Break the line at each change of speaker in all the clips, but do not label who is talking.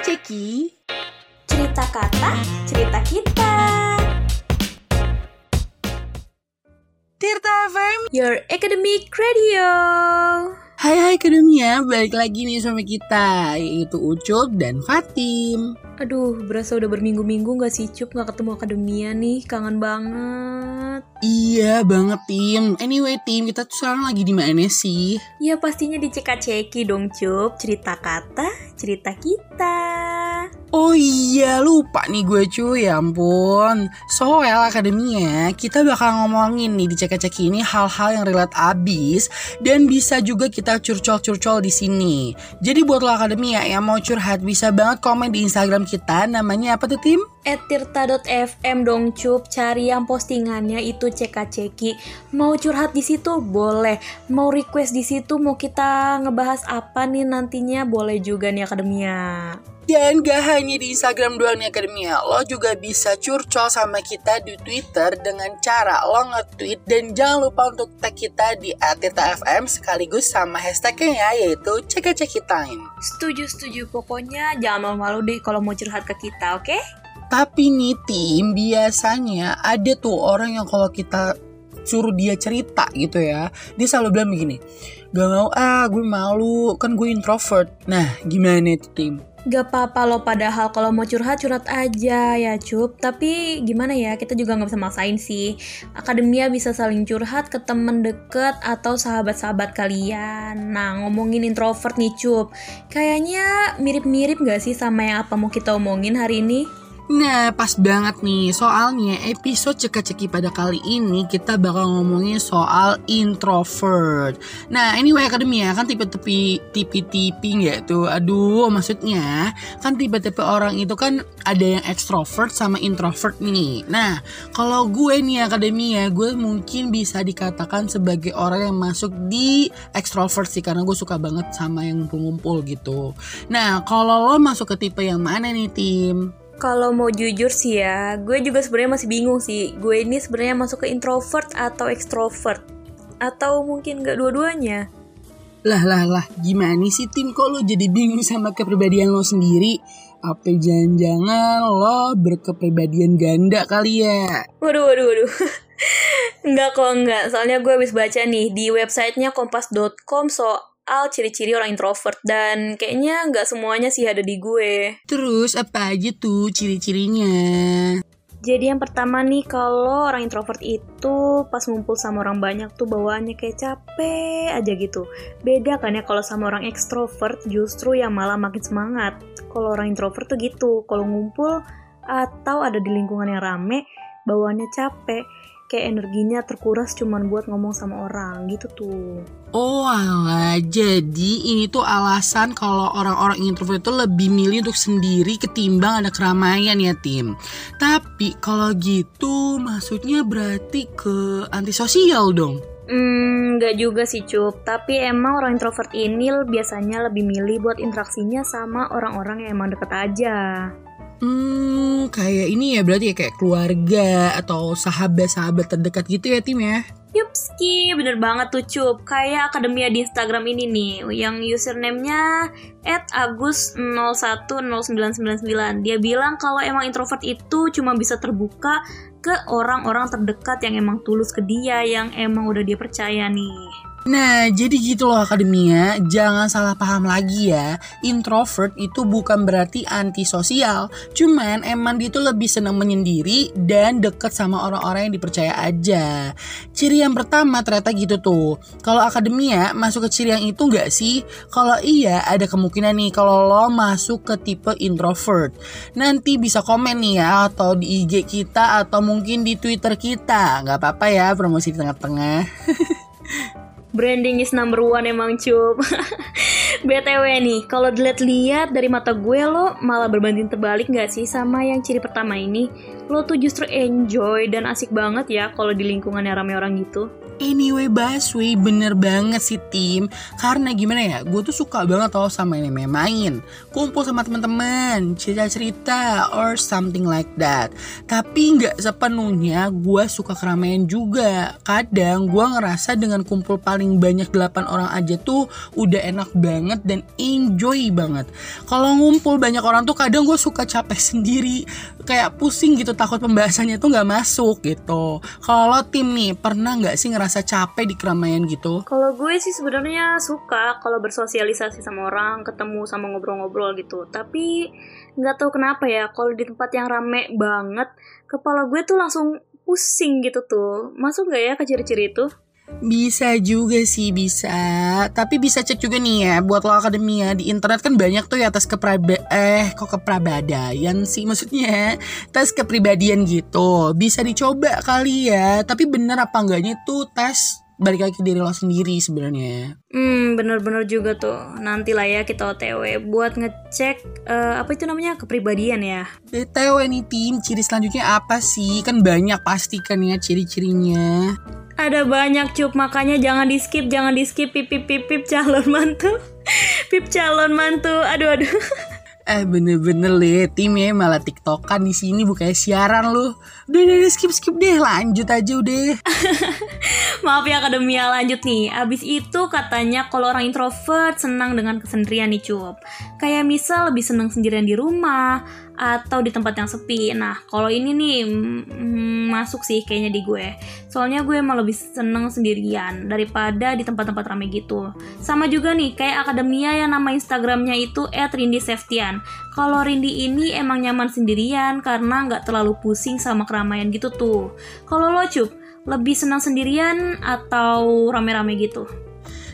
Ceki. Cerita kata, cerita kita.
Tirta FM
Your Academic Radio.
Hai hai Akademia, balik lagi nih sama kita Yaitu Ucup dan Fatim.
Aduh, berasa udah berminggu-minggu gak sih Cup? Gak ketemu Akademia nih, kangen banget
Iya banget tim. Anyway tim, kita tuh sekarang lagi di mana sih?
Ya pastinya diceka-ceki dong Cup. Cerita kata, cerita kita.
Oh iya, lupa nih gue cuy, ya ampun. Soal Akademia, kita bakal ngomongin nih di cek-cek ini hal-hal yang relate abis Dan bisa juga kita curcol-curcol di sini. Jadi buat lo Akademia yang mau curhat bisa banget komen di Instagram kita. Namanya apa tuh tim?
@tirta.fm dong cup. Cari yang postingannya itu ceka-ceki. Mau curhat di situ? Boleh. Mau request di situ? Mau kita ngebahas apa nih nantinya? Boleh juga nih akademia.
Dan gak hanya di Instagram doang nih Akademia, lo juga bisa curcol sama kita di Twitter dengan cara lo nge-tweet. Dan jangan lupa untuk tag kita di @tirta_fm sekaligus sama hashtagnya ya yaitu cekecekitain.
setuju setuju. Pokoknya jangan malu-malu deh kalau mau curhat ke kita oke
Tapi nih tim biasanya ada tuh orang yang kalau kita suruh dia cerita gitu ya, dia selalu bilang begini, gak mau ah gue malu kan gue introvert. Nah gimana tuh tim?
Gak apa-apa loh padahal kalau mau curhat curhat aja ya cup Tapi gimana ya kita juga nggak bisa maksain sih Akademia bisa saling curhat ke temen deket atau sahabat-sahabat kalian Nah ngomongin introvert nih cup Kayaknya mirip-mirip gak sih sama yang apa mau kita omongin hari ini?
Nah, pas banget nih. Soalnya episode ceka-ceki pada kali ini kita bakal ngomongin soal introvert. Nah, anyway akademia kan tipe-tipe tipe-tipe nggak tuh? Aduh, maksudnya kan tipe-tipe orang itu kan ada yang extrovert sama introvert nih. Nah, kalau gue nih akademia, gue mungkin bisa dikatakan sebagai orang yang masuk di extrovert sih karena gue suka banget sama yang ngumpul-ngumpul gitu. Nah, kalau lo masuk ke tipe yang mana nih, tim?
Kalau mau jujur sih ya, gue juga sebenarnya masih bingung sih. Gue ini sebenarnya masuk ke introvert atau extrovert? Atau mungkin gak dua-duanya?
Lah lah lah, gimana sih tim kok lo jadi bingung sama kepribadian lo sendiri? Apa jangan-jangan lo berkepribadian ganda kali ya?
Waduh, waduh, waduh. enggak kok, enggak. Soalnya gue habis baca nih di websitenya kompas.com soal ciri-ciri orang introvert. Dan kayaknya nggak semuanya sih ada di gue.
Terus apa aja tuh ciri-cirinya?
Jadi yang pertama nih, kalau orang introvert itu pas ngumpul sama orang banyak tuh bawaannya kayak capek aja gitu. Beda kan ya kalau sama orang ekstrovert justru yang malah makin semangat. Kalau orang introvert tuh gitu, kalau ngumpul atau ada di lingkungan yang rame, bawaannya capek. Kayak energinya terkuras cuman buat ngomong sama orang gitu tuh.
Oh alah, jadi ini tuh alasan kalau orang-orang introvert itu lebih milih untuk sendiri ketimbang ada keramaian ya tim. Tapi kalau gitu maksudnya berarti ke antisosial dong.
Hmm, nggak juga sih Cup, tapi emang orang introvert ini biasanya lebih milih buat interaksinya sama orang-orang yang emang deket aja.
Hmm, kayak ini ya berarti ya kayak keluarga atau sahabat-sahabat terdekat gitu ya tim ya?
Yupski, bener banget tuh Cup. Kayak akademia di Instagram ini nih, yang username-nya @agus010999. Dia bilang kalau emang introvert itu cuma bisa terbuka ke orang-orang terdekat yang emang tulus ke dia, yang emang udah dia percaya nih.
Nah, jadi gitu loh akademia, jangan salah paham lagi ya. Introvert itu bukan berarti antisosial, cuman emang dia itu lebih senang menyendiri dan deket sama orang-orang yang dipercaya aja. Ciri yang pertama ternyata gitu tuh. Kalau akademia masuk ke ciri yang itu nggak sih? Kalau iya, ada kemungkinan nih kalau lo masuk ke tipe introvert. Nanti bisa komen nih ya, atau di IG kita atau mungkin di Twitter kita. Nggak apa-apa ya, promosi di tengah-tengah.
Branding is number one emang cup BTW nih, kalau dilihat-lihat dari mata gue lo malah berbanding terbalik gak sih sama yang ciri pertama ini? Lo tuh justru enjoy dan asik banget ya kalau di lingkungan yang rame orang gitu.
Anyway Baswe bener banget sih tim. Karena gimana ya gue tuh suka banget tau sama ini main. Kumpul sama teman-teman cerita-cerita or something like that. Tapi nggak sepenuhnya gue suka keramaian juga. Kadang gue ngerasa dengan kumpul paling banyak 8 orang aja tuh udah enak banget dan enjoy banget. Kalau ngumpul banyak orang tuh kadang gue suka capek sendiri. Kayak pusing gitu takut pembahasannya tuh nggak masuk gitu. Kalau tim nih pernah nggak sih ngerasa ngerasa capek di keramaian gitu?
Kalau gue sih sebenarnya suka kalau bersosialisasi sama orang, ketemu sama ngobrol-ngobrol gitu. Tapi nggak tahu kenapa ya, kalau di tempat yang rame banget, kepala gue tuh langsung pusing gitu tuh. Masuk nggak ya ke ciri-ciri itu?
Bisa juga sih bisa Tapi bisa cek juga nih ya Buat lo akademia Di internet kan banyak tuh ya tes kepribadian Eh kok kepribadian sih Maksudnya tes kepribadian gitu Bisa dicoba kali ya Tapi bener apa enggaknya tuh tes balik lagi ke diri lo sendiri sebenarnya.
Hmm, bener-bener juga tuh. Nanti lah ya kita OTW buat ngecek uh, apa itu namanya kepribadian ya.
OTW nih tim, ciri selanjutnya apa sih? Kan banyak pasti kan ya ciri-cirinya.
Ada banyak cup, makanya jangan di skip, jangan di skip pip pip pip, pip calon mantu. pip calon mantu. Aduh aduh.
Eh bener-bener le timnya malah tiktokan di sini bukannya siaran lu. Udah, udah skip skip deh lanjut aja udah.
Maaf ya akademia lanjut nih. Abis itu katanya kalau orang introvert senang dengan kesendirian nih cup. Kayak misal lebih senang sendirian di rumah atau di tempat yang sepi. Nah, kalau ini nih mm, masuk sih kayaknya di gue. Soalnya gue emang lebih seneng sendirian daripada di tempat-tempat ramai gitu. Sama juga nih kayak akademia yang nama Instagramnya itu @rindiseftian. Kalau Rindi ini emang nyaman sendirian karena nggak terlalu pusing sama keramaian gitu tuh. Kalau lo cup, lebih senang sendirian atau rame-rame gitu?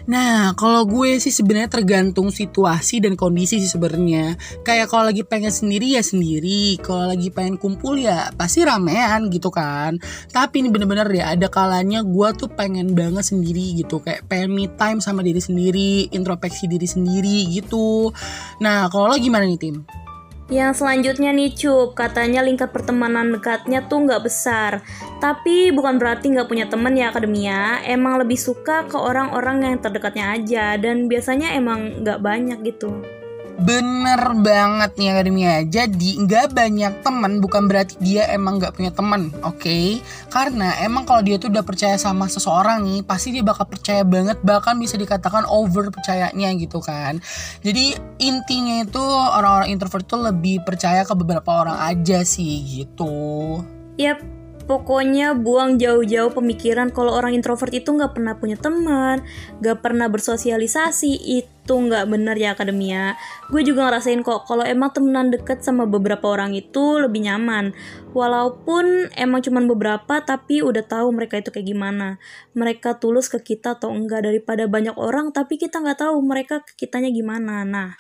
Nah, kalau gue sih sebenarnya tergantung situasi dan kondisi sih sebenarnya. Kayak kalau lagi pengen sendiri ya sendiri, kalau lagi pengen kumpul ya pasti ramean gitu kan. Tapi ini bener-bener ya ada kalanya gue tuh pengen banget sendiri gitu, kayak pengen me time sama diri sendiri, introspeksi diri sendiri gitu. Nah, kalau lo gimana nih tim?
Yang selanjutnya nih Cup, katanya lingkar pertemanan dekatnya tuh nggak besar. Tapi bukan berarti nggak punya temen ya akademia, emang lebih suka ke orang-orang yang terdekatnya aja dan biasanya emang nggak banyak gitu.
Bener banget nih akademia Jadi nggak banyak teman bukan berarti dia emang nggak punya teman Oke? Okay? Karena emang kalau dia tuh udah percaya sama seseorang nih Pasti dia bakal percaya banget Bahkan bisa dikatakan over percayanya gitu kan. Jadi intinya itu orang-orang introvert tuh lebih percaya ke beberapa orang aja sih gitu.
Yap, pokoknya buang jauh-jauh pemikiran kalau orang introvert itu nggak pernah punya teman, nggak pernah bersosialisasi itu nggak bener ya akademia. Gue juga ngerasain kok kalau emang temenan deket sama beberapa orang itu lebih nyaman. Walaupun emang cuman beberapa tapi udah tahu mereka itu kayak gimana. Mereka tulus ke kita atau enggak daripada banyak orang tapi kita nggak tahu mereka ke kitanya gimana. Nah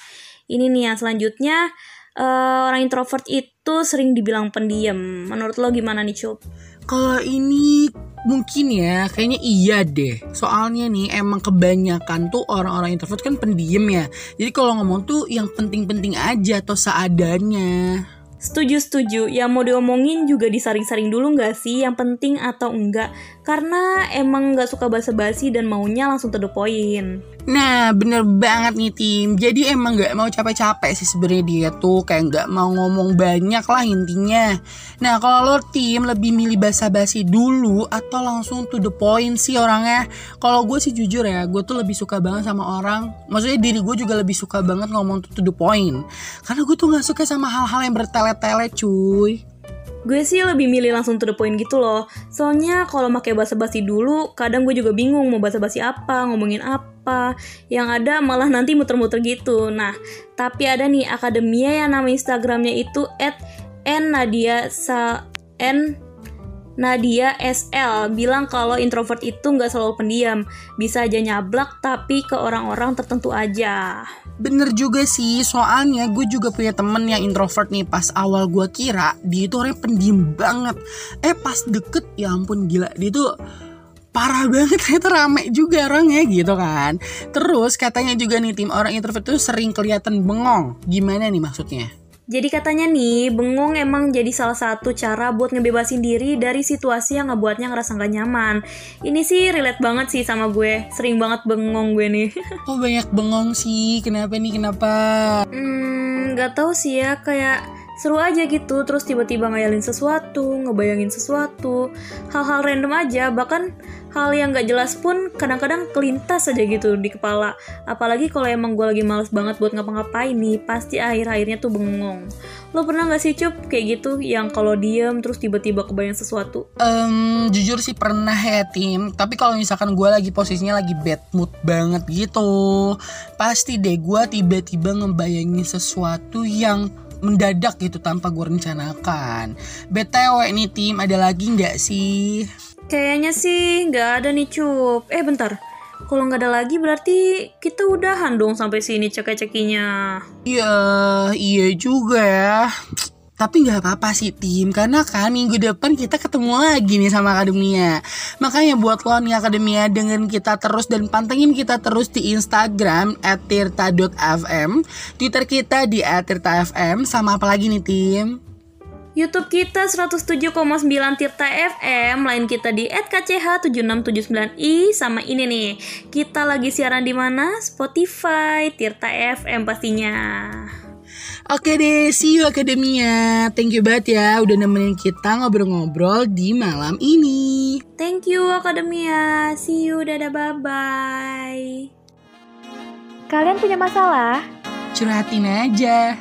ini nih yang selanjutnya uh, orang introvert itu sering dibilang pendiam. Menurut lo gimana nih, Cup?
Kalau ini mungkin ya, kayaknya iya deh. Soalnya nih emang kebanyakan tuh orang-orang introvert kan pendiam ya. Jadi kalau ngomong tuh yang penting-penting aja atau seadanya.
Setuju, setuju. Yang mau diomongin juga disaring-saring dulu nggak sih? Yang penting atau enggak? Karena emang nggak suka basa-basi dan maunya langsung to the point.
Nah, bener banget nih tim. Jadi emang gak mau capek-capek sih sebenarnya dia tuh kayak gak mau ngomong banyak lah intinya. Nah, kalau lo tim lebih milih basa-basi dulu atau langsung to the point sih orangnya. Kalau gue sih jujur ya, gue tuh lebih suka banget sama orang. Maksudnya diri gue juga lebih suka banget ngomong to the point. Karena gue tuh gak suka sama hal-hal yang bertele-tele cuy
gue sih lebih milih langsung to the point gitu loh. Soalnya kalau pakai bahasa basi dulu, kadang gue juga bingung mau bahasa basi apa, ngomongin apa. Yang ada malah nanti muter-muter gitu. Nah, tapi ada nih akademia yang nama Instagramnya itu at Nadia sa n Nadia SL bilang kalau introvert itu nggak selalu pendiam, bisa aja nyablak tapi ke orang-orang tertentu aja.
Bener juga sih, soalnya gue juga punya temen yang introvert nih. Pas awal gue kira dia itu orangnya pendiam banget. Eh pas deket, ya ampun gila. Dia tuh parah banget ternyata rame juga orangnya gitu kan. Terus katanya juga nih tim orang introvert tuh sering kelihatan bengong. Gimana nih maksudnya?
Jadi katanya nih, bengong emang jadi salah satu cara buat ngebebasin diri dari situasi yang ngebuatnya ngerasa gak nyaman. Ini sih relate banget sih sama gue. Sering banget bengong gue nih.
Oh banyak bengong sih, kenapa nih, kenapa?
hmm, gak tahu sih ya, kayak seru aja gitu. Terus tiba-tiba ngayalin sesuatu, ngebayangin sesuatu. Hal-hal random aja, bahkan hal yang gak jelas pun kadang-kadang kelintas aja gitu di kepala. Apalagi kalau emang gue lagi males banget buat ngapa-ngapain nih, pasti akhir-akhirnya tuh bengong. Lo pernah gak sih Cup kayak gitu yang kalau diem terus tiba-tiba kebayang sesuatu?
Em, jujur sih pernah ya tim Tapi kalau misalkan gue lagi posisinya lagi bad mood banget gitu Pasti deh gue tiba-tiba ngebayangin sesuatu yang mendadak gitu tanpa gue rencanakan BTW nih tim ada lagi nggak sih?
Kayaknya sih nggak ada nih Cup. Eh bentar, kalau nggak ada lagi berarti kita udahan dong sampai sini cek-cekinya.
Iya, iya juga ya. Tapi nggak apa-apa sih tim, karena kan minggu depan kita ketemu lagi nih sama Akademia. Makanya buat lo nih Akademia dengerin kita terus dan pantengin kita terus di Instagram @tirta.fm, Twitter kita di @tirta.fm, sama apa lagi nih tim?
YouTube kita 107,9 Tirta FM, lain kita di @kch7679i sama ini nih. Kita lagi siaran di mana? Spotify, Tirta FM pastinya.
Oke deh, see you Akademia. Thank you banget ya udah nemenin kita ngobrol-ngobrol di malam ini.
Thank you Akademia. See you, dadah bye-bye. Kalian punya masalah?
Curhatin aja.